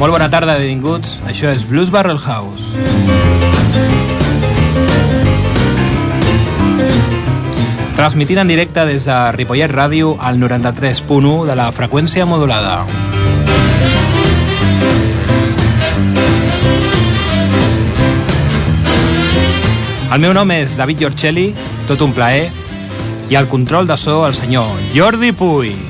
Molt bona tarda, benvinguts. Això és Blues Barrel House. Transmitint en directe des de Ripollet Ràdio al 93.1 de la freqüència modulada. El meu nom és David Giorcelli, tot un plaer, i al control de so el senyor Jordi Puy.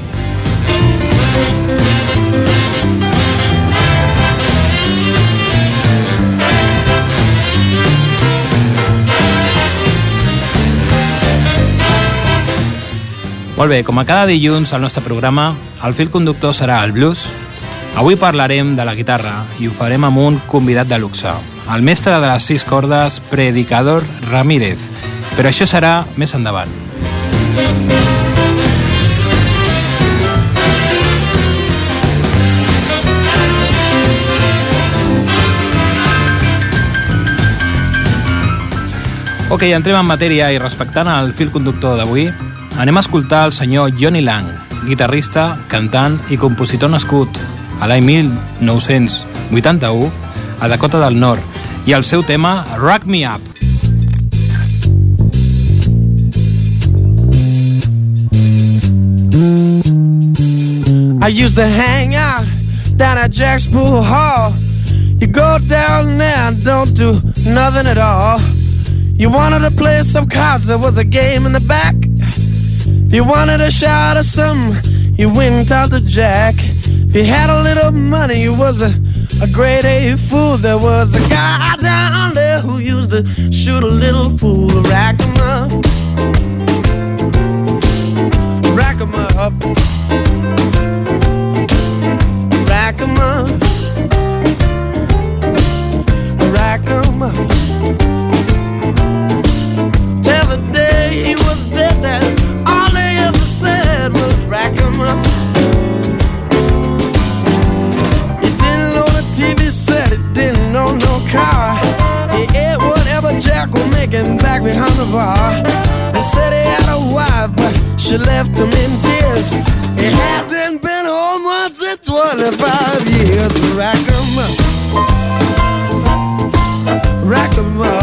Molt bé, com a cada dilluns al nostre programa, el fil conductor serà el blues. Avui parlarem de la guitarra i ho farem amb un convidat de luxe, el mestre de les sis cordes, Predicador Ramírez. Però això serà més endavant. Ok, entrem en matèria i respectant el fil conductor d'avui, anem a escoltar el senyor Johnny Lang, guitarrista, cantant i compositor nascut a l'any 1981 a Dakota del Nord i el seu tema Rock Me Up. I used to hang out down at Jack's Pool Hall. You go down there and don't do nothing at all. You wanted to play some cards, there was a game in the back. If you wanted a shot of something, you went out to Jack. If you had a little money, you was a, a grade A fool. There was a guy down there who used to shoot a little pool, rack 'em up, rack 'em up, behind the bar. They said he had a wife, but she left him in tears. He hadn't been home once in 25 years. Rack 'em up. Rack up.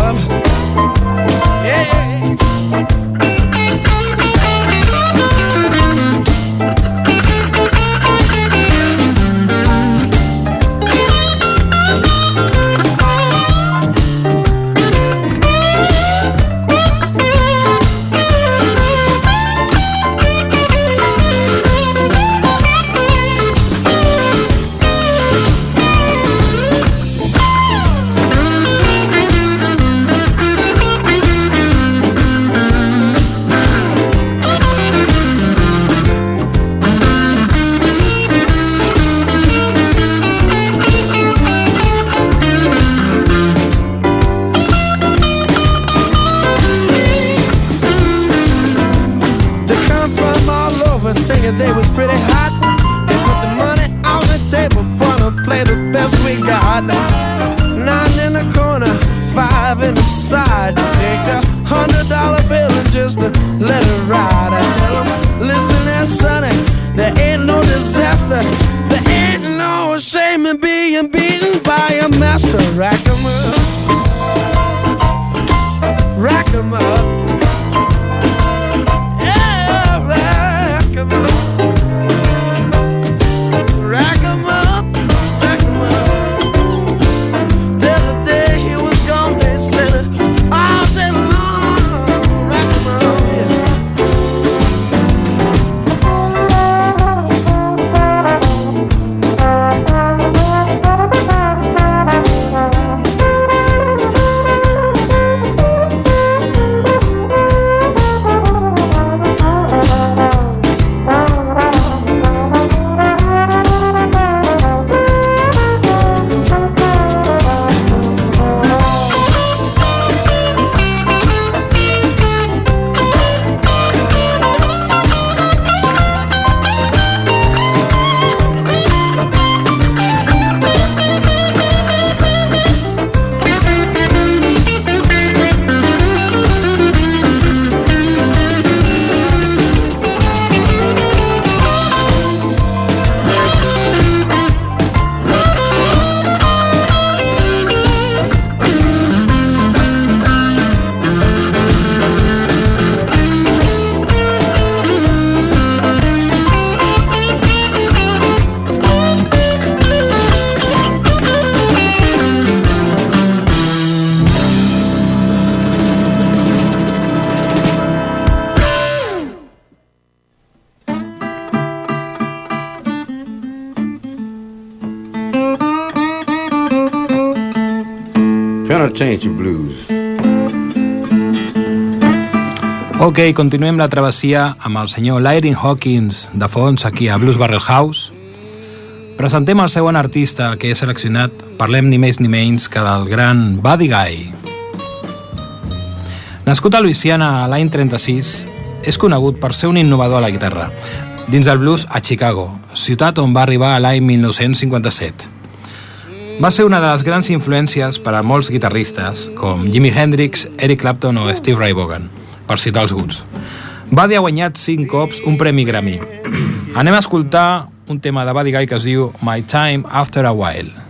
Penitentiary Blues. Ok, continuem la travessia amb el senyor Lyrin Hawkins de fons aquí a Blues Barrel House. Presentem el següent artista que he seleccionat, parlem ni més ni menys que del gran Buddy Guy. Nascut a Louisiana l'any 36, és conegut per ser un innovador a la guitarra, dins del blues a Chicago, ciutat on va arribar l'any 1957. Va ser una de les grans influències per a molts guitarristes, com Jimi Hendrix, Eric Clapton o Steve Ray Vaughan per citar alguns. Buddy ha guanyat 5 cops un premi Grammy. Anem a escoltar un tema de Buddy Guy que es diu My Time After a While.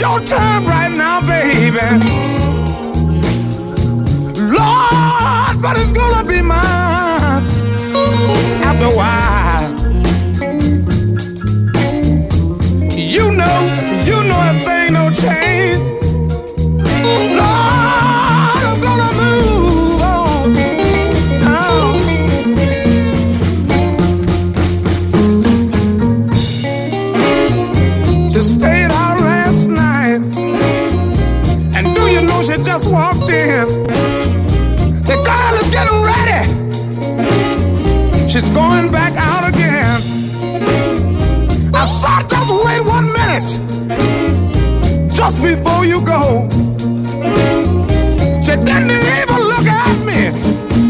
Your time right now, baby. Lord, but it's gonna be mine after a while. She's going back out again. I said, just wait one minute. Just before you go. She didn't even look at me.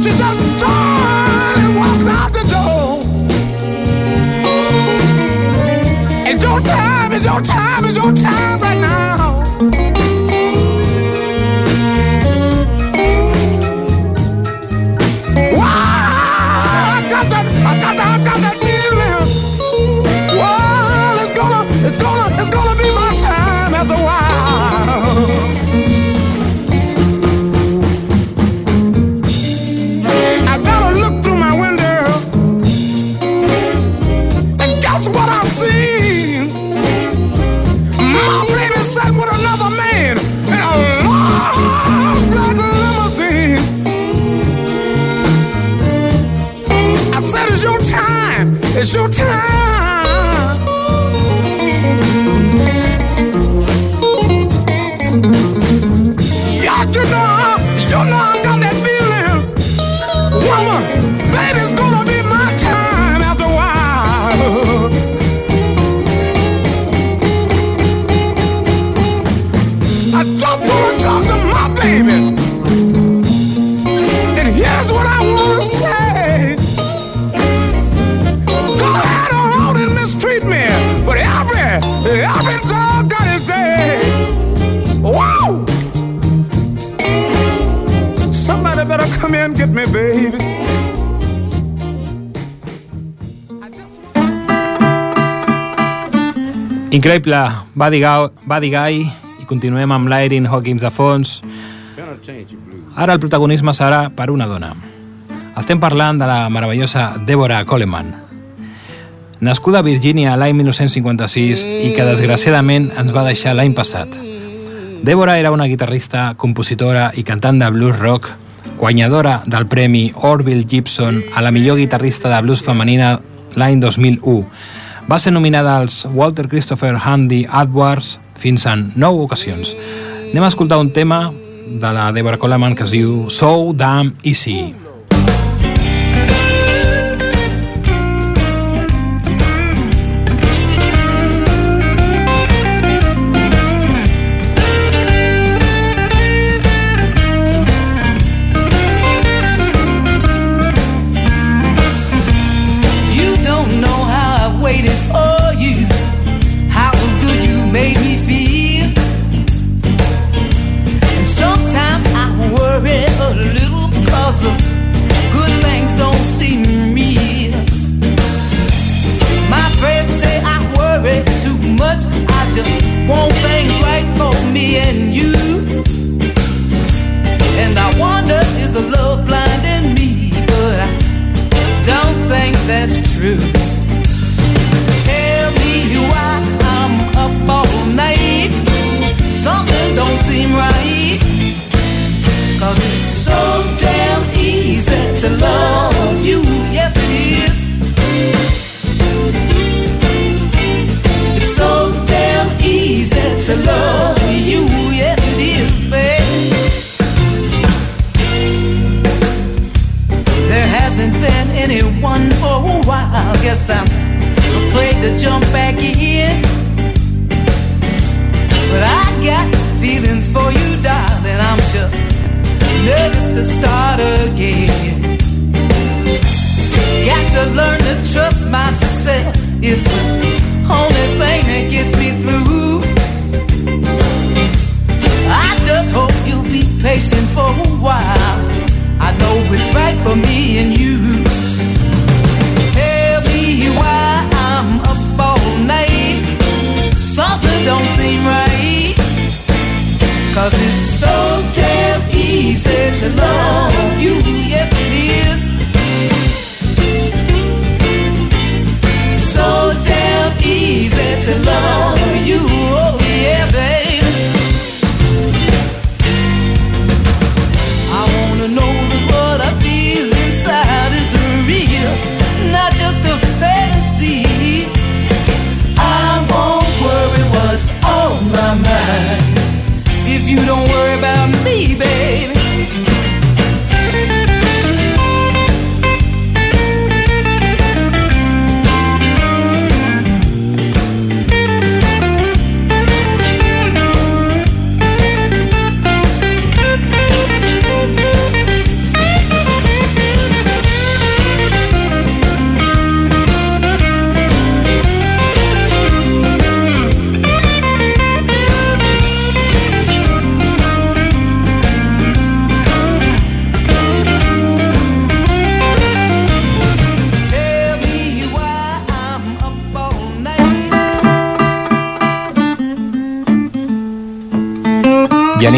She just turned and walked out the door. It's your time, it's your time, it's your time It's your time. Increïble, Buddy, Guy, Buddy Guy, i continuem amb l'Airin Hawkins de fons. Ara el protagonisme serà per una dona. Estem parlant de la meravellosa Deborah Coleman, nascuda a Virgínia l'any 1956 i que desgraciadament ens va deixar l'any passat. Débora era una guitarrista, compositora i cantant de blues rock, guanyadora del premi Orville Gibson a la millor guitarrista de blues femenina l'any 2001. Va ser nominada als Walter Christopher Handy Edwards fins en nou ocasions. Anem a escoltar un tema de la Deborah Coleman que es diu So Damn Easy.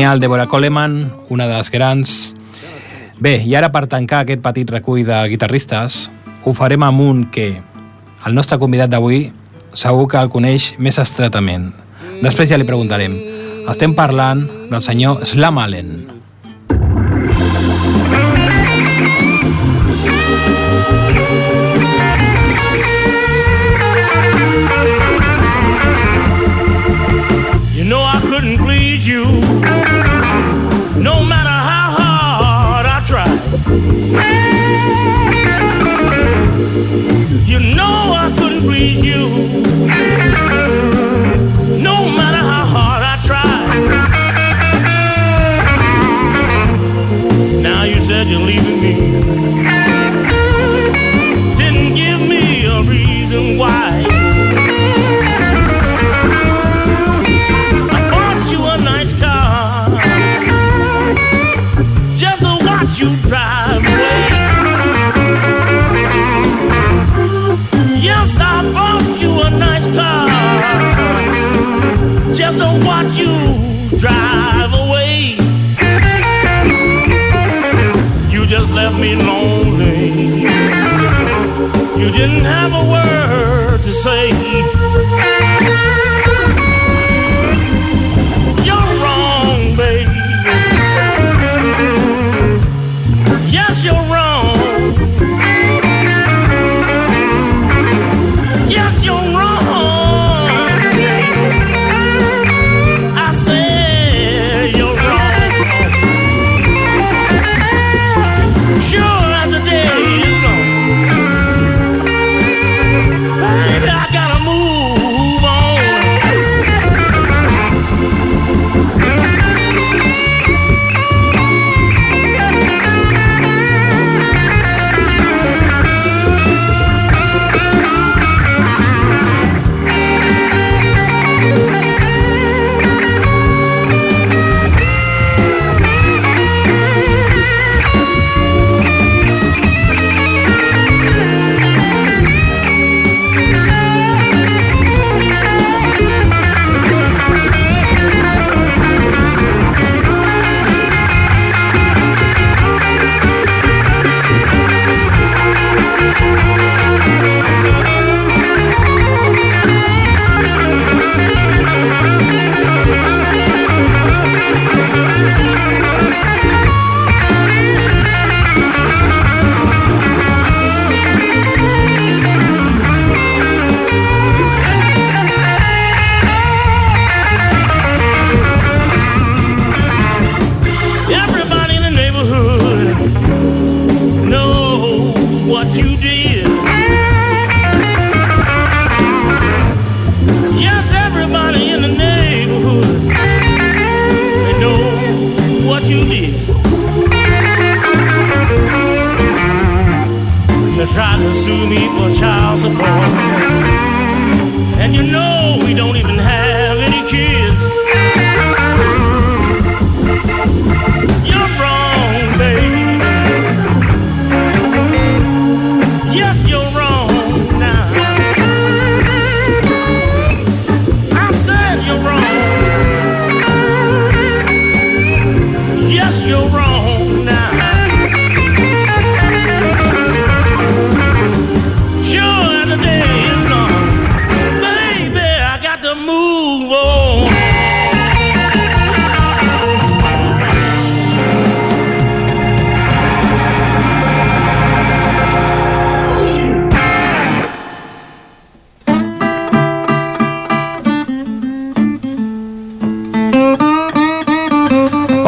genial, Deborah Coleman, una de les grans. Bé, i ara per tancar aquest petit recull de guitarristes, ho farem amb un que el nostre convidat d'avui segur que el coneix més estretament. Després ja li preguntarem. Estem parlant del senyor Slam Allen. You know I couldn't please you.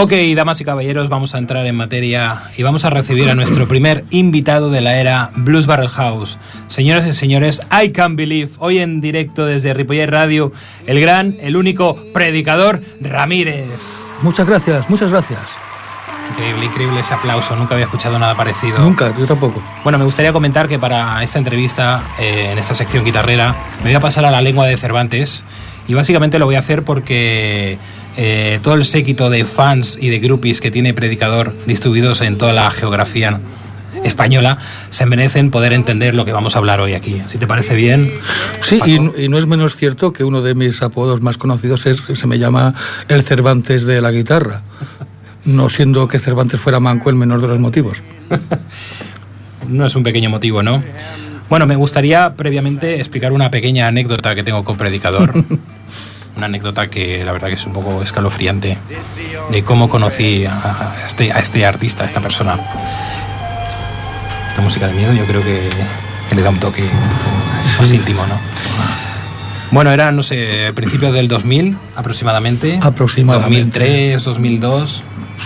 Ok, damas y caballeros, vamos a entrar en materia y vamos a recibir a nuestro primer invitado de la era Blues Barrel House. Señoras y señores, I Can Believe, hoy en directo desde Ripollet Radio, el gran, el único predicador Ramírez. Muchas gracias, muchas gracias. Increíble, increíble ese aplauso, nunca había escuchado nada parecido. Nunca, yo tampoco. Bueno, me gustaría comentar que para esta entrevista, eh, en esta sección guitarrera, me voy a pasar a la lengua de Cervantes y básicamente lo voy a hacer porque eh, todo el séquito de fans y de groupies que tiene Predicador distribuidos en toda la geografía española se merecen poder entender lo que vamos a hablar hoy aquí. Si te parece bien. Sí, y, y no es menos cierto que uno de mis apodos más conocidos es se me llama el Cervantes de la guitarra. No siendo que Cervantes fuera manco el menor de los motivos. No es un pequeño motivo, ¿no? Bueno, me gustaría previamente explicar una pequeña anécdota que tengo con Predicador. una anécdota que la verdad que es un poco escalofriante de cómo conocí a este, a este artista, a esta persona. Esta música de miedo yo creo que, que le da un toque más íntimo, ¿no? Bueno, era, no sé, principios del 2000 aproximadamente. Aproximadamente. 2003, 2002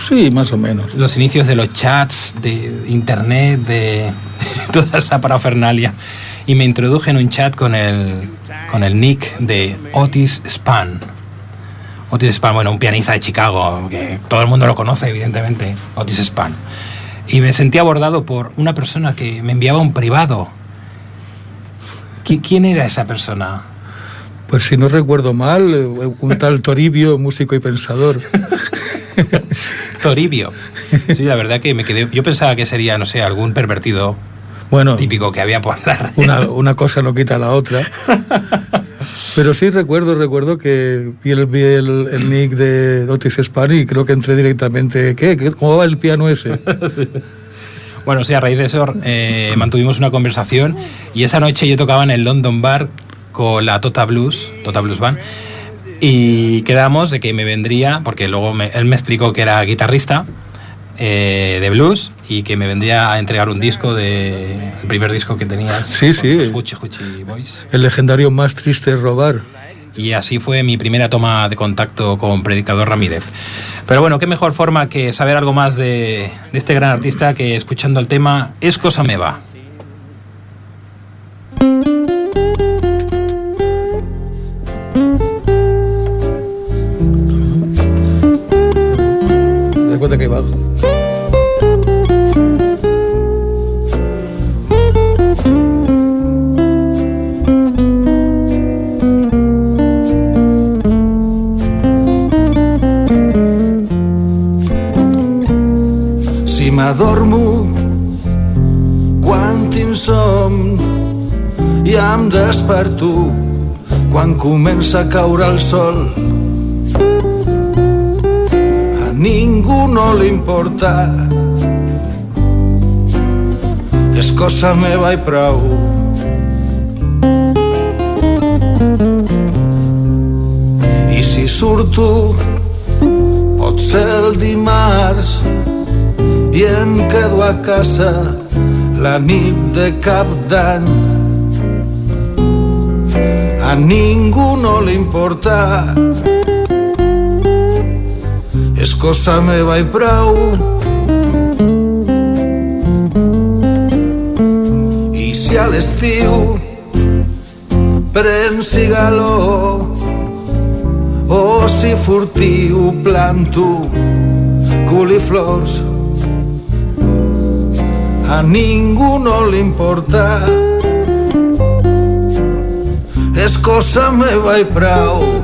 Sí, más o menos. los inicios de los chats, de internet, de toda esa parafernalia. Y me introduje en un chat con el, con el nick de Otis Span. Otis Span, bueno, un pianista de Chicago, que todo el mundo lo conoce, evidentemente, Otis Span. Y me sentí abordado por una persona que me enviaba un privado. ¿Qui- ¿Quién era esa persona? Pues si no recuerdo mal, eh, un tal Toribio, músico y pensador. Toribio. Sí, la verdad que me quedé. Yo pensaba que sería, no sé, algún pervertido Bueno, típico que había por la red. una, una cosa no quita la otra. Pero sí recuerdo, recuerdo que vi el, vi el, el nick de Otis Span y creo que entré directamente. ¿Qué? ¿Cómo va el piano ese? Bueno, sí, a raíz de eso eh, mantuvimos una conversación y esa noche yo tocaba en el London Bar con la Tota Blues, Tota Blues Band, y quedamos de que me vendría, porque luego me- él me explicó que era guitarrista eh, de blues y que me vendría a entregar un disco de el primer disco que tenías. Sí, sí. los Huchi Huchi Boys. El legendario más triste es robar. Y así fue mi primera toma de contacto con Predicador Ramírez. Pero bueno, qué mejor forma que saber algo más de, de este gran artista que escuchando el tema Es cosa me va. ¿Te das cuenta que hay bajo? M'adormo quan tinc son i em desperto quan comença a caure el sol. A ningú no li importa és cosa meva i prou. I si surto pot ser el dimarts i em quedo a casa la nit de cap d'any. A ningú no li importa és cosa meva i prou. I si a l'estiu pren cigaló o si furtiu planto coliflors a ninguno li importa. És cosa meva i prou.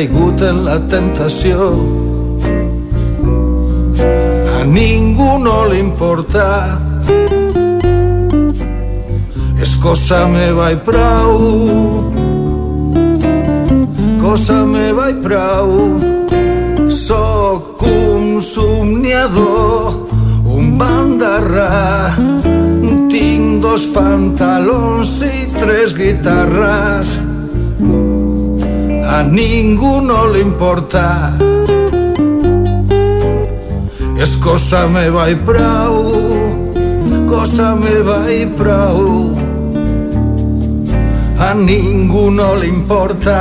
Caigut en la tentació a ningú no li importa és cosa meva i prou cosa meva i prou Soc un somniador, un bandarrà. Tinc dos pantalons i tres guitarres. A ningú no li importa. És cosa meva i prou, cosa meva i prou. A ningú no li importa.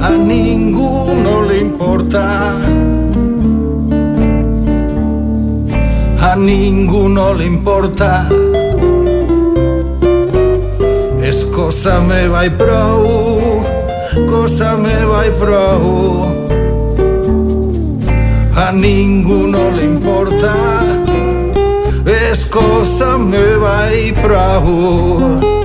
a ningú no li importa. A ningú no li importa. Cosa meva i prou, cosa meva i prou. A ningú no li importa. És cosa meva i prou.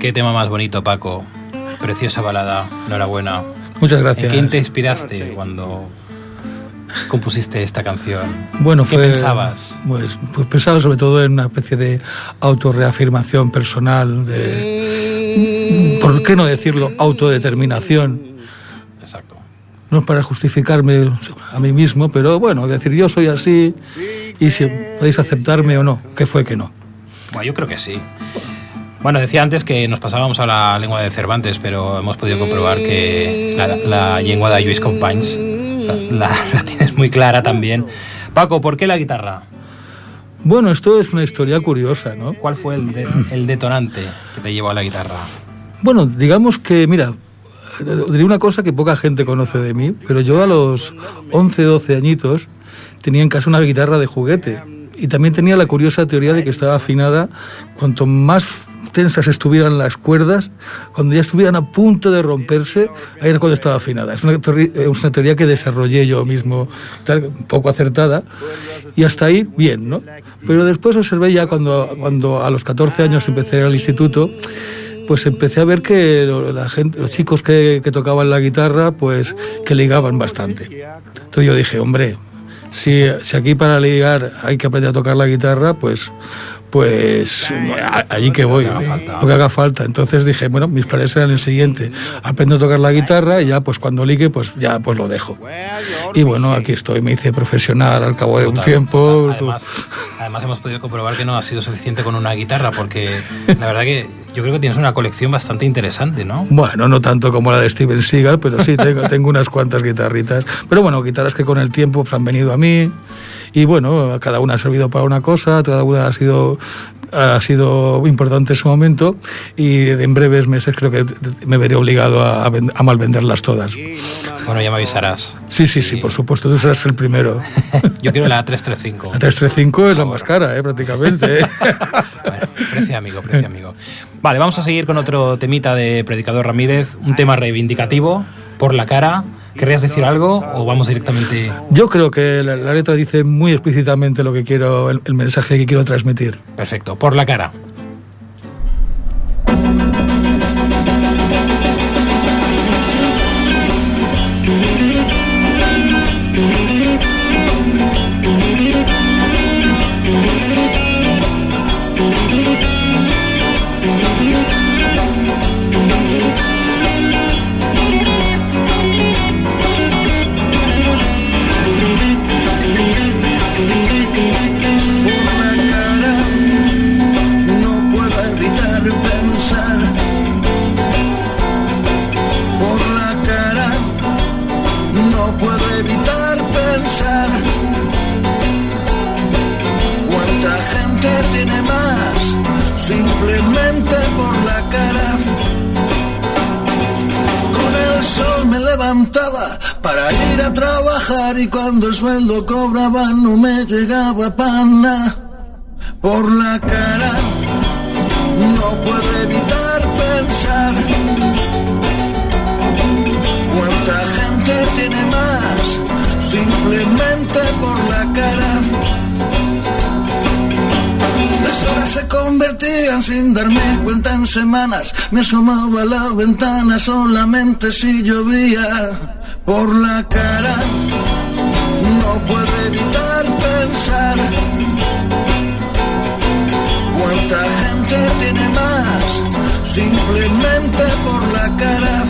Qué tema más bonito, Paco. Preciosa balada. Enhorabuena. Muchas gracias. ¿En quién te inspiraste cuando compusiste esta canción? Bueno, ¿Qué fue, pensabas? Pues, pues pensaba sobre todo en una especie de autorreafirmación personal, de, ¿por qué no decirlo? Autodeterminación. Exacto. No es para justificarme a mí mismo, pero bueno, decir yo soy así y si podéis aceptarme o no, que fue que no. Bueno, yo creo que sí. Bueno, decía antes que nos pasábamos a la lengua de Cervantes, pero hemos podido comprobar que la, la lengua de Lluís Companys la, tienes muy clara también. Paco, ¿por qué la guitarra? Bueno, esto es una historia curiosa, ¿no? ¿Cuál fue el, de- el detonante que te llevó a la guitarra? Bueno, digamos que, mira, diré una cosa que poca gente conoce de mí, pero yo a los 11, 12 añitos tenía en casa una guitarra de juguete y también tenía la curiosa teoría de que estaba afinada cuanto más tensas estuvieran las cuerdas, cuando ya estuvieran a punto de romperse, ahí era cuando estaba afinada. Es una, teoría, es una teoría que desarrollé yo mismo, tal, poco acertada, y hasta ahí bien, ¿no? Pero después observé ya cuando, cuando a los 14 años empecé al instituto, pues empecé a ver que la gente, los chicos que, que tocaban la guitarra, pues que ligaban bastante. Entonces yo dije, hombre, si, si aquí para ligar hay que aprender a tocar la guitarra, pues pues allí que voy, Lo que haga falta. lo que haga falta. Entonces dije, bueno, mis planes eran el siguiente, aprendo a tocar la guitarra y ya pues cuando ligue pues ya pues lo dejo. Y bueno, aquí estoy, me hice profesional al cabo de un tiempo. total. Además, además hemos podido comprobar que no ha sido suficiente con una guitarra, porque la verdad que yo creo que tienes una colección bastante interesante, ¿no? Bueno, no tanto como la de Steven Seagal, pero sí, tengo, tengo unas cuantas guitarritas. Pero bueno, guitarras que con el tiempo pues, han venido a mí. Y bueno, cada una ha servido para una cosa, cada una ha sido, ha sido importante en su momento. Y en breves meses creo que me veré obligado a, a ven- a malvenderlas todas. Bueno, ya me avisarás. Sí, sí, sí, por supuesto, tú serás el primero. Yo quiero la 335. La 335 es la más cara, ¿eh? prácticamente. ¿eh? Bueno, precio amigo, precio amigo. Vale, vamos a seguir con otro temita de Predicador Ramírez, un tema reivindicativo, por la cara. ¿Querrías decir algo o vamos directamente? Yo creo que la, la letra dice muy explícitamente lo que quiero, el- el mensaje que quiero transmitir. Perfecto, por la cara. Y cuando el sueldo cobraba no me llegaba pana por la cara. No puedo evitar pensar cuánta gente tiene más simplemente por la cara. Las horas se convertían sin darme cuenta en semanas. Me asomaba a la ventana solamente si llovía por la cara. No puedo evitar pensar cuánta gente tiene más simplemente por la cara.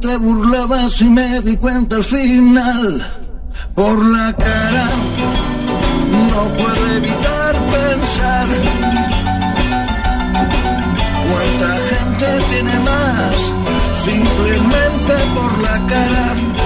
Te burlabas y me di cuenta al final. Por la cara no puedo evitar pensar cuánta gente tiene más simplemente por la cara.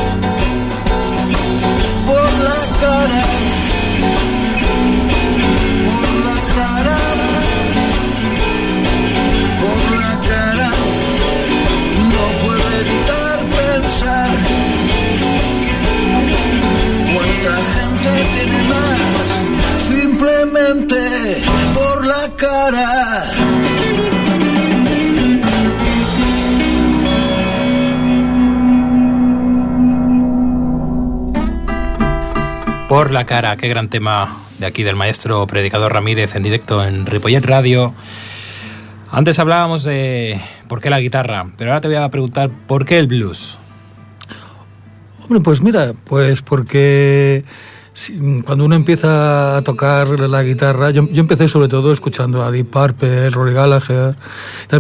Cara. Por la cara, qué gran tema de aquí del maestro predicador Ramírez en directo en Ripollet Radio. Antes hablábamos de por qué la guitarra, pero ahora te voy a preguntar por qué el blues. Hombre, pues mira, pues porque cuando uno empieza a tocar la guitarra, yo, empecé sobre todo escuchando a Deep Purple, Rory Gallagher,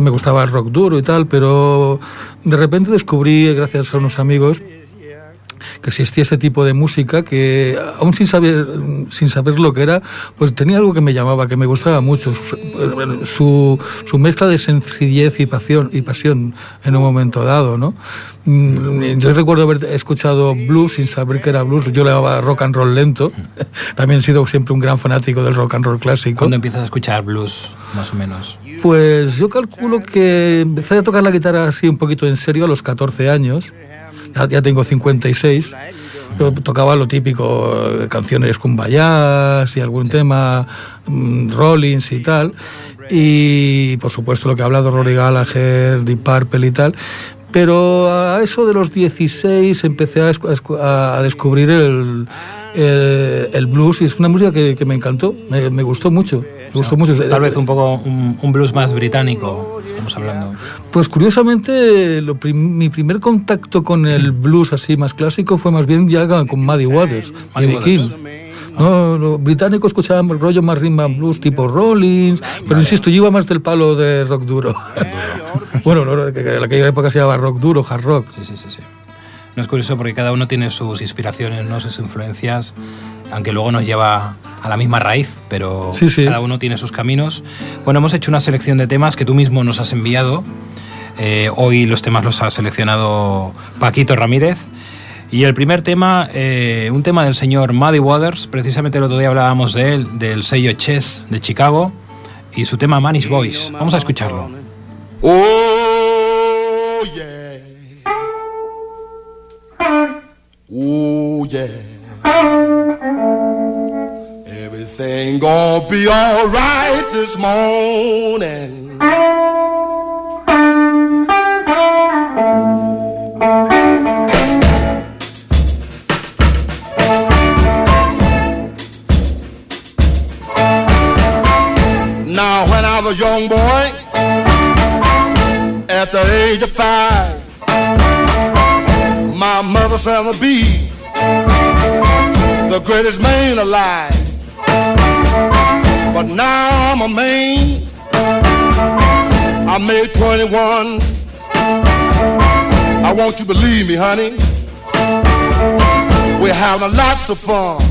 me gustaba el rock duro y tal, pero de repente descubrí, gracias a unos amigos, que existía ese tipo de música que aún sin saber sin saber lo que era pues tenía algo que me llamaba que me gustaba mucho. Su, su, su mezcla de sencillez y pasión y pasión en un momento dado no Mm, yo recuerdo haber escuchado blues sin saber que era blues. Yo le llamaba rock and roll lento. También he sido siempre un gran fanático del rock and roll clásico. ¿Cuándo empiezas a escuchar blues, más o menos? pues yo calculo que empecé a tocar la guitarra así un poquito en serio a los 14 años. Ya, ya tengo 56. Yo tocaba lo típico, eh, canciones con bayas y algún tema, mm, Rollins y tal. Y por supuesto lo que ha hablado Rory Gallagher, Deep Purple y tal. Pero a eso de los 16 empecé a, escu- a escu- a descubrir el, el, el blues y es una música que, que me encantó, me, me gustó mucho. Me gustó mucho. Tal vez un poco un, un blues más británico, estamos hablando. Pues curiosamente, lo prim- mi primer contacto con el blues así más clásico fue más bien ya con Muddy Waters, Waters. King. No, los británicos escuchaban rollo más rhythm and blues tipo Rollins, pero insisto, yo iba más del palo de rock duro. bueno, en aquella época se llamaba rock duro, hard rock. Sí, sí, sí, sí. No es curioso porque cada uno tiene sus inspiraciones, ¿no? sus influencias, aunque luego nos lleva a la misma raíz, pero Sí, sí. cada uno tiene sus caminos. Bueno, hemos hecho una selección de temas que tú mismo nos has enviado. Eh, hoy los temas los ha seleccionado Paquito Ramírez. Y el primer tema, eh, un tema del señor Muddy Waters, precisamente el otro día hablábamos de él, del sello Chess de Chicago, y su tema Manish Boys. Vamos a escucharlo. Everything gonna be alright this morning. Now, when I was a young boy, at the age of five, my mother said to be the greatest man alive. But now I'm a man. I made 21. I want you to believe me, honey. We're having lots of fun.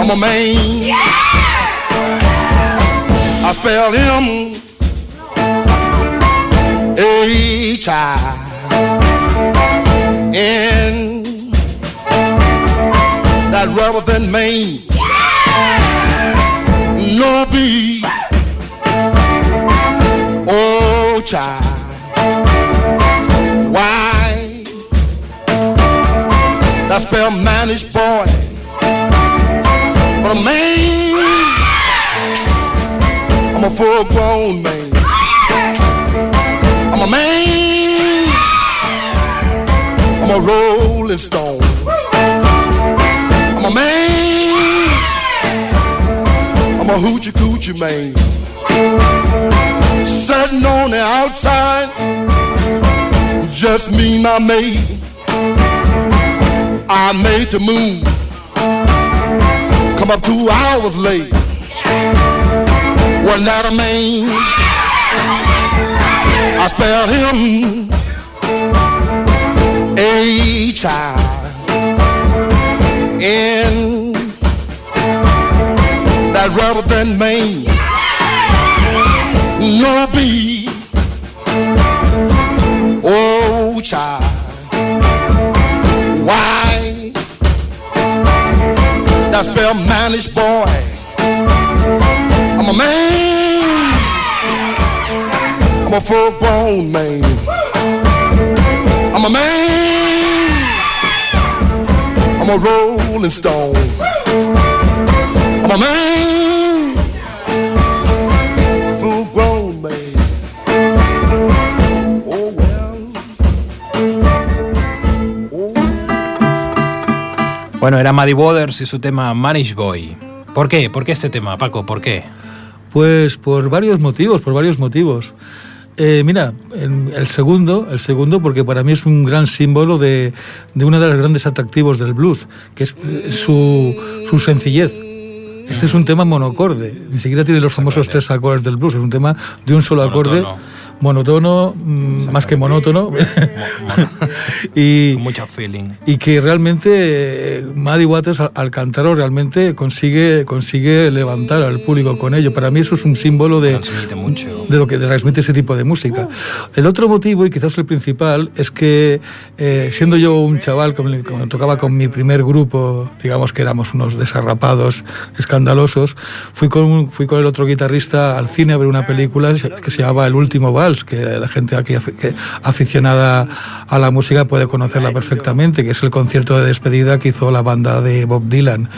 I'm a man. I spell him H I N. That rubber than Maine. No B. Oh, child. Why? That spell managed boy. A full grown man. I'm a man. I'm a rolling stone. I'm a man. I'm a hoochie coochie man. Sitting on the outside, just me, my maid. I made the move. Come up two hours late. Wasn't that a man? I spelled him H I N. That rubber than Maine. No B. Oh, child. Why? That spell managed boy. I'm a full grown man. I'm a man. I'm a rolling stone. I'm a man. Full grown man. Oh. Oh. Bueno, era Maddie Waters y su tema Manish Boy. ¿Por qué? ¿Por qué este tema, Paco? ¿Por qué? Pues por varios motivos, por varios motivos. Eh, mira, el segundo, el segundo, porque para mí es un gran símbolo de, de uno de los grandes atractivos del blues, que es eh, su, su sencillez. Este es un tema monocorde, ni siquiera tiene los famosos tres acordes del blues, es un tema de un solo acorde, monotono, mm, más que monótono, y, Con mucho feeling. y que realmente eh, Maddie Waters al, cantarlo realmente consigue consigue levantar al público con ello. Para mí eso es un símbolo de, mucho. de lo que transmite ese tipo de música. El otro motivo, y quizás el principal, es que eh, siendo yo un chaval, cuando tocaba con mi primer grupo, digamos que éramos unos desarrapados, escandalosos, fui con, fui con el otro guitarrista al cine a ver una película que se llamaba El último que la gente aquí aficionada a la música puede conocerla perfectamente, que es el concierto de despedida que hizo la banda de Bob Dylan,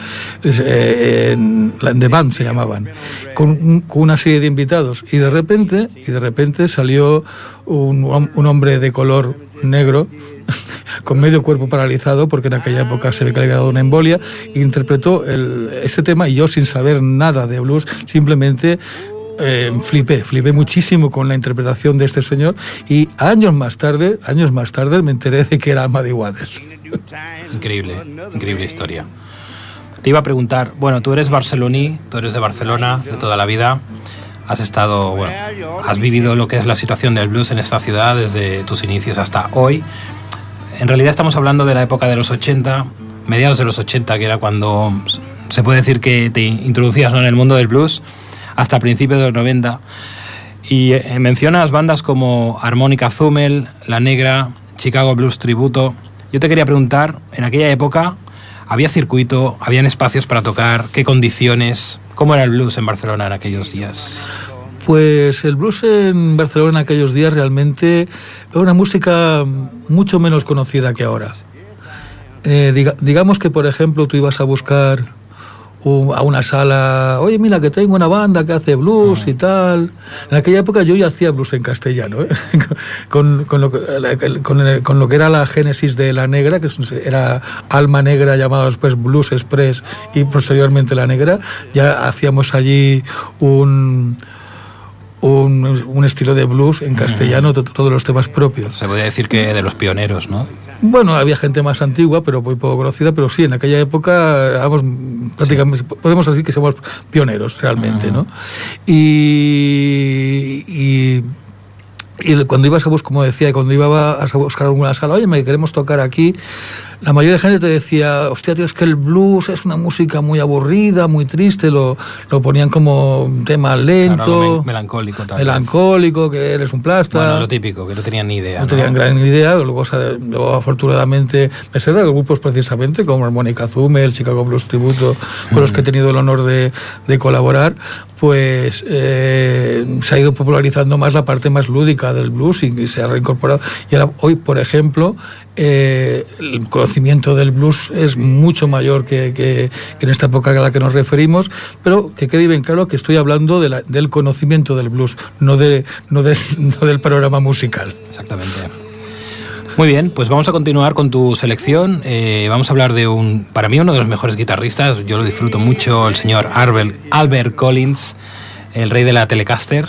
eh, en, The Band se llamaban, con, un- con una serie de invitados. Y de repente, y de repente salió un, un hombre de color negro con medio cuerpo paralizado porque en aquella época se había dado una embolia interpretó el, este tema y yo sin saber nada de blues simplemente eh, flipé, flipé muchísimo con la interpretación de este señor y años más tarde, años más tarde me enteré de que era Maddie Waters. Increíble, increíble historia. Te iba a preguntar, bueno, tú eres barceloní, tú eres de Barcelona de toda la vida, has estado, bueno, has vivido lo que es la situación del blues en esta ciudad desde tus inicios hasta hoy. En realidad estamos hablando de la época de los 80, mediados de los 80, que era cuando se puede decir que te introducías ¿no? en el mundo del blues, hasta principios de los 90. Y eh, mencionas bandas como Armónica Zumel, La Negra, Chicago Blues Tributo. Yo te quería preguntar, en aquella época, ¿había circuito, habían espacios para tocar? ¿Qué condiciones? ¿Cómo era el blues en Barcelona en aquellos días? Pues el blues en Barcelona en aquellos días realmente era una música mucho menos conocida que ahora. Eh, diga- digamos que, por ejemplo, tú ibas a buscar un- a una sala, oye, mira, que tengo una banda que hace blues y tal. En aquella época yo ya hacía blues en castellano, ¿eh? con, con lo, con, el- con lo que era la génesis de La Negra, que era Alma Negra, llamado después Blues Express, y posteriormente La Negra. Ya hacíamos allí un... Un, un estilo de blues en castellano, to- todos los temas propios. Se podría decir que de los pioneros, ¿no? Bueno, había gente más antigua, pero muy poco conocida, pero sí, en aquella época éramos prácticamente, podemos decir que somos pioneros realmente, ¿no? Y, y, y cuando ibas a buscar, como decía, cuando ibas a buscar alguna sala, oye, me queremos tocar aquí, la mayoría de gente te decía, hostia, tío, es que el blues es una música muy aburrida, muy triste, lo, lo ponían como un tema lento, Claro, melancólico tal vez. melancólico, que eres un plasta. Bueno, lo típico, que no tenían ni idea. No tenían gran idea, luego, o sea, luego afortunadamente me sé de grupos precisamente como Armónica Zume, el Chicago Blues Tributo, con los que he tenido el honor de, de colaborar, pues eh, se ha ido popularizando más la parte más lúdica del blues y, y se ha reincorporado. Y ahora, hoy, por ejemplo, eh, el conocimiento del blues es mucho mayor que, en esta época a la que nos referimos, pero que quede bien claro que estoy hablando de la- del conocimiento del blues, no, de, no, de- no del programa musical. Exactamente. Muy bien, pues vamos a continuar con tu selección. Eh, vamos a hablar de un, para mí, uno de los mejores guitarristas. Yo lo disfruto mucho, el señor Albert Collins, el rey de la Telecaster,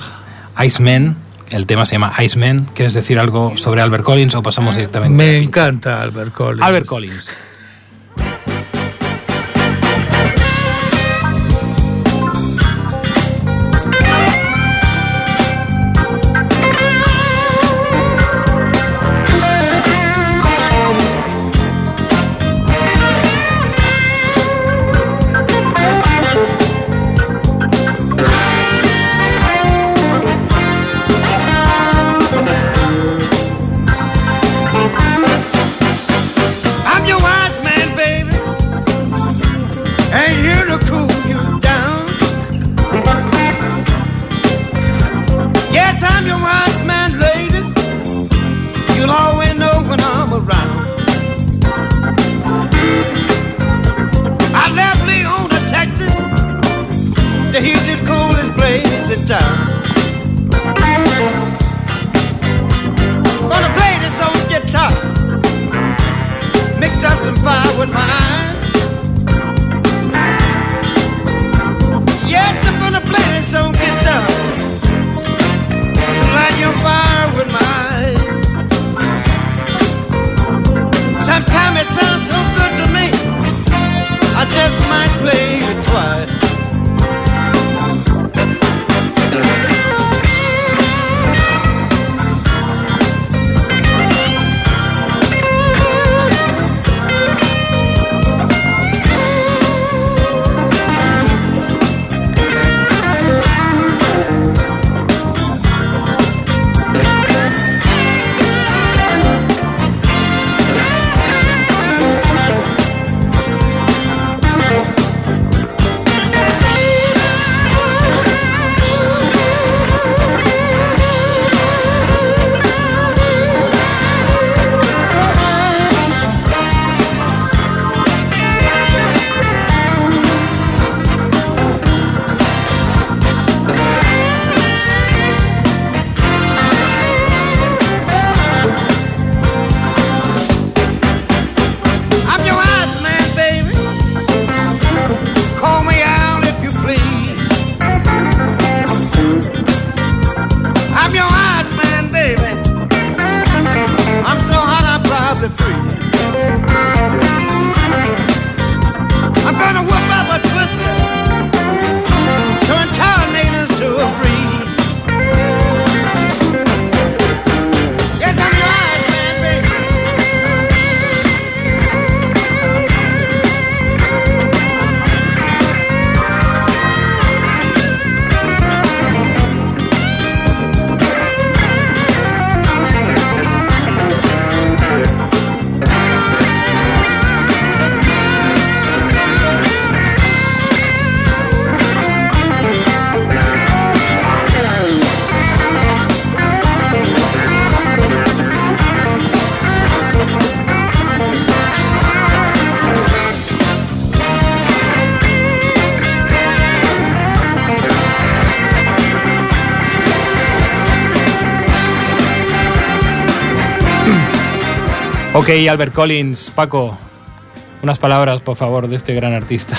Iceman. El tema se llama Iceman. ¿Quieres decir algo sobre Albert Collins o pasamos directamente? Me encanta Albert Collins. Albert Collins. Ok, Albert Collins, Paco, unas palabras, por favor, de este gran artista.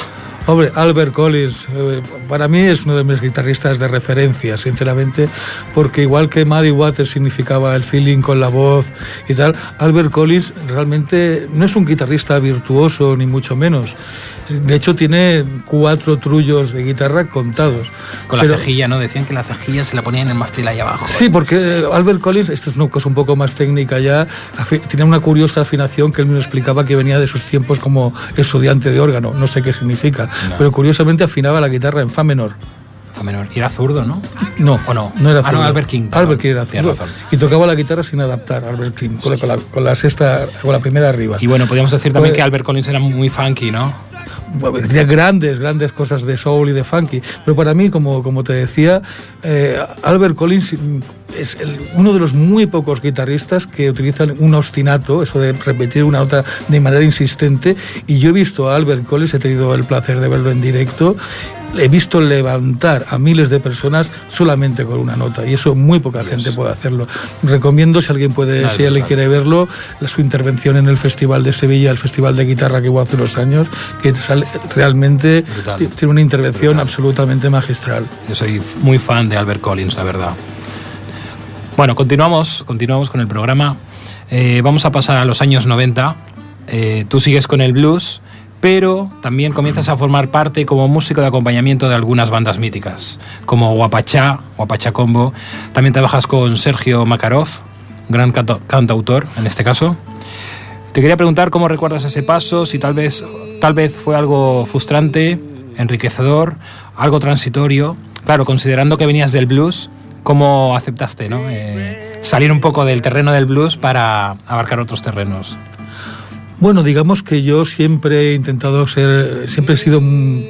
Hombre, Albert Collins, eh, para mí es uno de mis guitarristas de referencia, sinceramente, porque igual que Muddy Waters significaba el feeling con la voz y tal, Albert Collins realmente no es un guitarrista virtuoso, ni mucho menos. De hecho, tiene cuatro trullos de guitarra contados. Con la cejilla, ¿no? Decían que la cejilla se la ponían en el mástil ahí abajo. Sí, porque Albert Collins, esto es una cosa un poco más técnica ya, tenía una curiosa afinación que él me explicaba que venía de sus tiempos como estudiante de órgano, no sé qué significa, No. pero curiosamente afinaba la guitarra en fa menor. Fa menor. Y era zurdo, ¿no? No, ¿O no? no era Ah, no, zurdo. Albert King. Albert King era zurdo. razón. Y tocaba la guitarra sin adaptar, Albert King, con, la, con la- con la sexta, con la primera arriba. Y bueno, podríamos decir también Pues- que Albert Collins era muy funky, ¿no? Tenía grandes, grandes cosas de soul y de funky. Pero para mí, como, como te decía, eh, Albert Collins es el- uno de los muy pocos guitarristas que utilizan un ostinato, eso de repetir una nota de manera insistente. Y yo he visto a Albert Collins, he tenido el placer de verlo en directo. He visto levantar a miles de personas solamente con una nota y eso muy poca gente puede hacerlo. Recomiendo si alguien puede, si alguien quiere verlo, su intervención en el Festival de Sevilla, el Festival de Guitarra que hubo hace unos años, que sale- realmente Brutal. tiene una intervención Brutal. absolutamente magistral. Yo soy muy fan de Albert Collins, la verdad. Bueno, continuamos, continuamos con el programa. Eh, vamos a pasar a los años 90. Eh, tú sigues con el blues, pero también comienzas a formar parte como músico de acompañamiento de algunas bandas míticas, como Guapachá, Guapachá Combo. También trabajas con Sergio Makarov, gran cantautor en este caso. Te quería preguntar cómo recuerdas ese paso, si tal vez, tal vez fue algo frustrante, enriquecedor, algo transitorio. Claro, considerando que venías del blues, ¿cómo aceptaste ¿no? Eh, salir un poco del terreno del blues para abarcar otros terrenos? Bueno, digamos que yo siempre he intentado ser, siempre he sido, mm,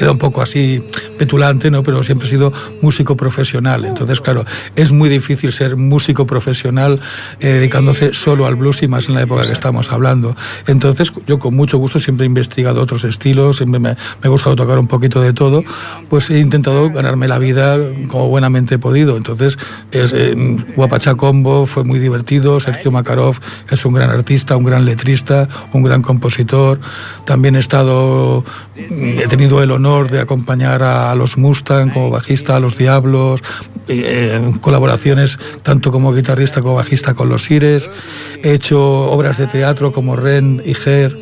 queda un poco así petulante, ¿no? Pero siempre he sido músico profesional. Entonces, claro, es muy difícil ser músico profesional eh, dedicándose solo al blues y más en la época que estamos hablando. Entonces, yo con mucho gusto siempre he investigado otros estilos, siempre me, me ha gustado tocar un poquito de todo, pues he intentado ganarme la vida como buenamente he podido. Entonces, es, eh, Guapachá Combo fue muy divertido, Sergio Makarov es un gran artista, un gran letrista, un gran compositor. También he estado, mm, he tenido el honor de acompañar a, los Mustang como bajista, a los Diablos, eh, colaboraciones tanto como guitarrista como bajista con los Ires. He hecho obras de teatro como Ren y Ger.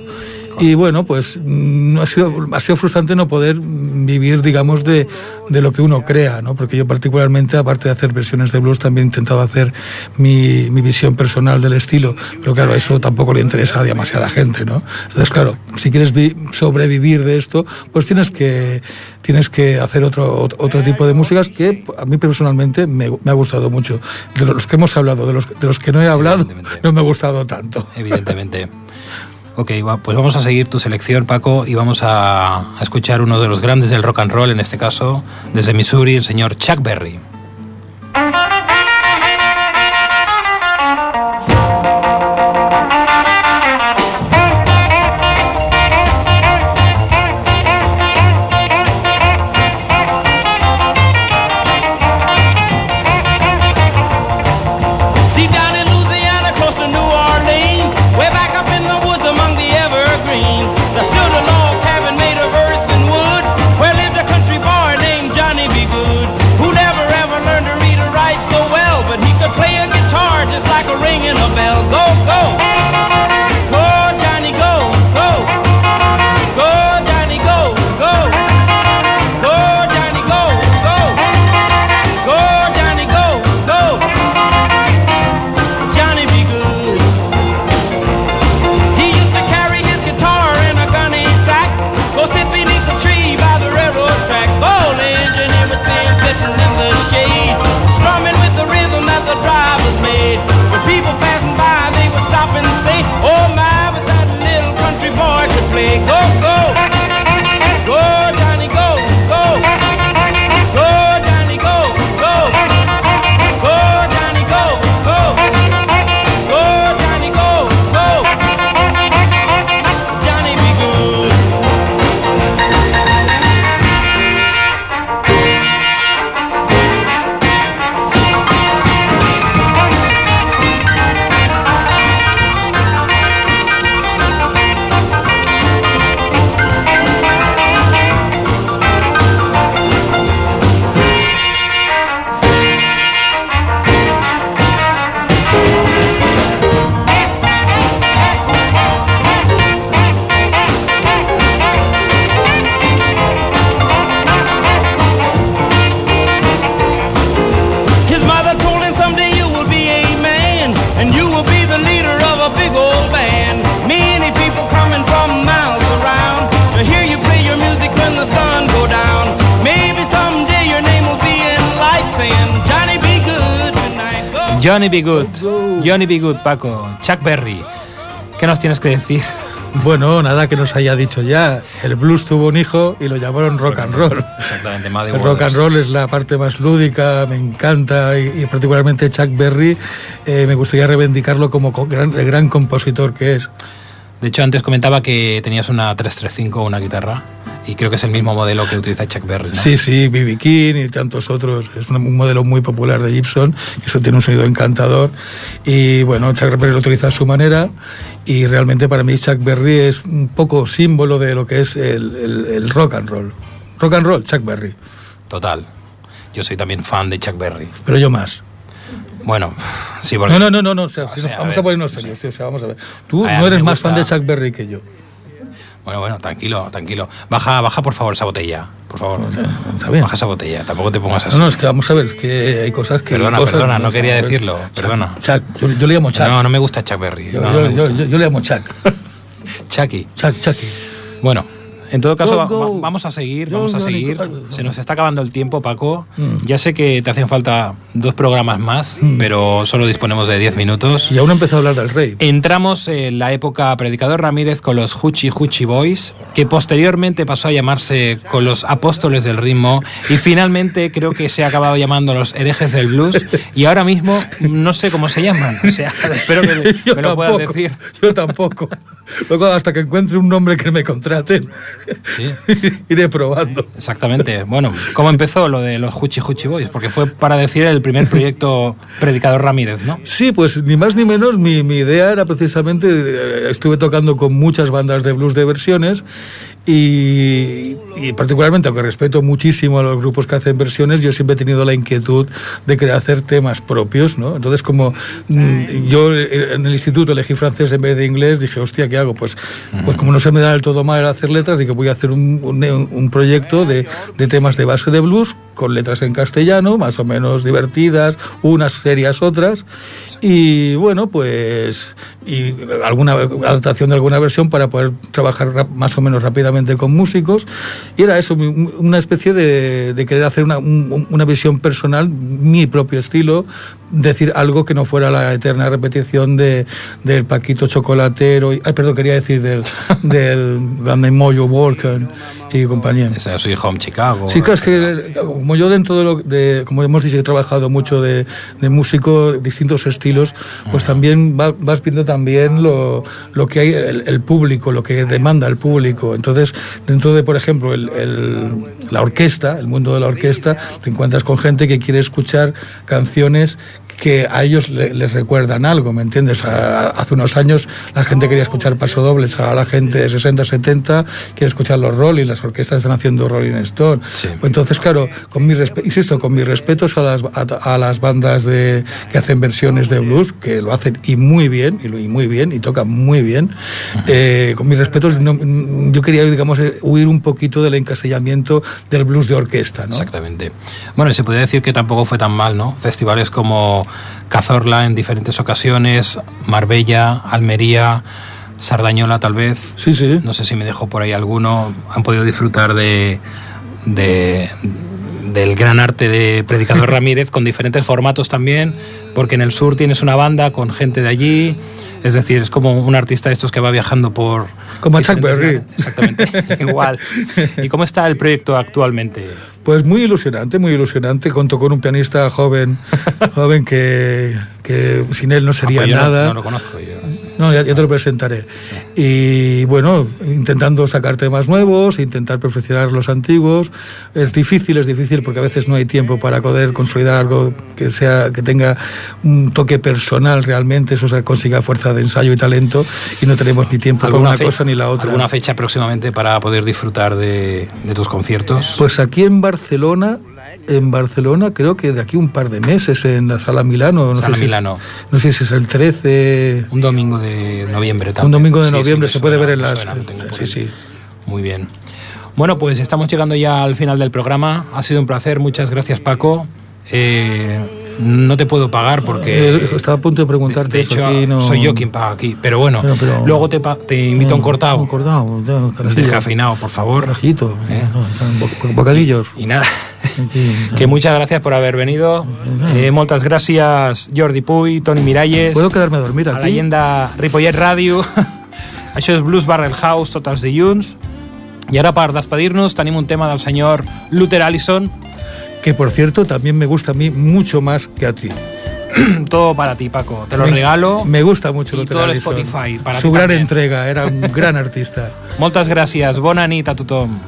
Y bueno, pues mm, ha sido, ha sido frustrante no poder vivir, digamos, de, de lo que uno crea, ¿no? Porque yo particularmente, aparte de hacer versiones de blues, también he intentado hacer mi, mi visión personal del estilo. Pero claro, eso tampoco le interesa a demasiada gente, ¿no? Entonces, claro, si quieres vi- sobrevivir de esto, pues tienes que, tienes que hacer otro, otro, tipo de músicas que a mí personalmente me, me ha gustado mucho. De los que hemos hablado, de los, de los que no he hablado, no me ha gustado tanto. Evidentemente. Ok, pues vamos a seguir tu selección, Paco, y vamos a, a escuchar uno de los grandes del rock and roll, en este caso, desde Missouri, el señor Chuck Berry. Johnny B. Good. Johnny B. Good, Paco. Chuck Berry. ¿Qué nos tienes que decir? Bueno, nada que nos haya dicho ya. El blues tuvo un hijo y lo llamaron rock and roll. Exactamente, Muddy El rock and roll es la parte más lúdica, me encanta y, y particularmente Chuck Berry eh, me gustaría reivindicarlo como gran, el gran compositor que es. De hecho, antes comentaba que tenías una 335, una guitarra, y creo que es el mismo modelo que utiliza Chuck Berry. ¿no? Sí, sí, B.B. King y tantos otros. Es un, modelo muy popular de Gibson, que eso tiene un sonido encantador. Y bueno, Chuck Berry lo utiliza a su manera. Y realmente para mí Chuck Berry es un poco símbolo de lo que es el, el- el rock and roll. Rock and roll, Chuck Berry. Total. Yo soy también fan de Chuck Berry. Pero yo más. Bueno, sí, porque... No, no, no, no, o sea, O si sea, a vamos ver, a ponernos serios, tío, o sea, vamos a ver. Tú A no eres más fan de Chuck Berry que yo. Bueno, bueno, tranquilo, tranquilo. Baja, baja por favor esa botella. Por favor. Bien. Baja esa botella. Tampoco te pongas así. No, no, es que vamos a ver, que hay cosas que... Perdona, cosas- perdona, no quería decirlo, perdona. Chuck, yo, yo le llamo Chuck. No, no me gusta Chuck Berry. yo, no, yo- no yo le llamo Chuck. Chucky. Chuck, Chucky. Bueno, en todo caso, Go, go. va- vamos a seguir, Go, vamos a seguir. Mm. Se nos está acabando el tiempo, Paco. Ya sé que te hacen falta dos programas más, pero solo disponemos de 10 minutos. Y aún empezó a hablar del rey. Entramos en la época Predicador Ramírez con los Huchi Huchi Boys, que posteriormente pasó a llamarse con los Apóstoles del Ritmo y finalmente creo que se ha acabado llamando los Herejes del Blues y ahora mismo no sé cómo se llaman. O sea, espero que me, yo me lo puedas tampoco, decir. yo tampoco. Luego hasta que encuentre un nombre que me contraten, Sí. iré probando. Exactamente. Bueno, ¿cómo empezó lo de los Huchi Huchi Boys? Porque fue para decir el primer proyecto Predicador Ramírez, ¿no? Sí, pues ni más ni menos, mi, mi idea era precisamente, eh, estuve tocando con muchas bandas de blues de versiones y, y particularmente, aunque respeto muchísimo a los grupos que hacen versiones, yo siempre he tenido la inquietud de querer hacer temas propios, ¿no? Entonces, como mm, yo eh, en el instituto elegí francés en vez de inglés, dije, hostia, ¿qué hago? Pues, pues como no se me da del todo mal hacer letras, dije, voy a hacer un, un, proyecto de, de temas de base de blues con letras en castellano, más o menos divertidas, unas serias, otras. Y bueno, pues y alguna adaptación de alguna versión para poder trabajar más o menos rápidamente con músicos. Y era eso, una especie de, querer hacer una, un- una visión personal, mi propio estilo, decir algo que no fuera la eterna repetición de, del Paquito Chocolatero, ay, perdón, quería decir del, del Moyo Walker y compañía. Ese, soy Home Chicago. Sí, claro, es que como yo dentro de lo de, como hemos dicho, he trabajado mucho de, de músico, distintos estilos, pues también va- vas viendo también lo, lo que hay, el, el público, lo que demanda el público. Entonces, dentro de, por ejemplo, el, el- la orquesta, el mundo de la orquesta, te encuentras con gente que quiere escuchar canciones que a ellos le- les recuerdan algo, ¿me entiendes? A- hace unos años la gente quería escuchar pasodobles, ahora la gente de 60, 70 quiere escuchar los Rolling, las orquestas están haciendo Rolling Stone. Sí. Entonces, claro, con mi insisto, con mis respetos a las, a, a las bandas de, que hacen versiones de blues, que lo hacen y muy bien, y, muy bien, y tocan muy bien, eh, con mis respetos, no- yo quería, digamos, eh, huir un poquito del encasillamiento del blues de orquesta, ¿no? Exactamente. Bueno, y se podría decir que tampoco fue tan mal, ¿no? Festivales como Cazorla en diferentes ocasiones, Marbella, Almería, Sardañola tal vez. Sí, sí. No sé si me dejo por ahí alguno. Han podido disfrutar de, de- del gran arte de Predicador Ramírez con diferentes formatos también, porque en el sur tienes una banda con gente de allí. Es decir, es como un artista de estos que va viajando por... Como Chuck Berry. Exactamente, igual. ¿Y cómo está el proyecto actualmente? Pues muy ilusionante, muy ilusionante. Contó con un pianista joven, joven que, que sin él no sería Ah, pues yo no- nada. No, lo conozco yo. No, ya, ya te lo presentaré. Y bueno, intentando sacar temas nuevos, intentar perfeccionar los antiguos. Es difícil, es difícil porque a veces no hay tiempo para poder consolidar algo que sea que tenga un toque personal realmente, eso se consiga fuerza de ensayo y talento y no tenemos ni tiempo para una cosa ni la otra. ¿Alguna fecha próximamente para poder disfrutar de, de tus conciertos? Pues aquí en Barcelona, en Barcelona creo que de aquí un par de meses en la Sala Milano, no Sala sé si es- Milano. no sé si es el 13, un domingo de noviembre también. un domingo de Sí, sí, noviembre se puede suena, ver en las suena, sí, sí. Muy bien. Bueno, pues estamos llegando ya al final del programa. Ha sido un placer. Muchas gracias, Paco. Eh, no te puedo pagar porque... Eh, estaba a punto de preguntarte De hecho, aquí, no- soy yo quien paga aquí. Pero bueno, Pero- pero- luego te, te invito a un cortado. Un cortado, un descafeinado, por favor. Carajito, ¿Eh? no, bocadillos. Y nada, que muchas gracias por haber venido. Eh, moltes gràcies Jordi Puy, Toni Miralles, ¿Puedo quedarme a dormir a la aquí? leyenda Ripollet Ràdio. Això és Blues Barrel House tots els dilluns. I ara per despedir-nos tenim un tema del senyor Luther Allison, Que por cierto también me gusta a mí mucho más que a ti. todo para ti Paco, te lo Me- regalo. Me gusta mucho Y Luther todo el. Spotify, para Su gran también. entrega, era un gran artista. Moltes gràcies, bona nit a tothom.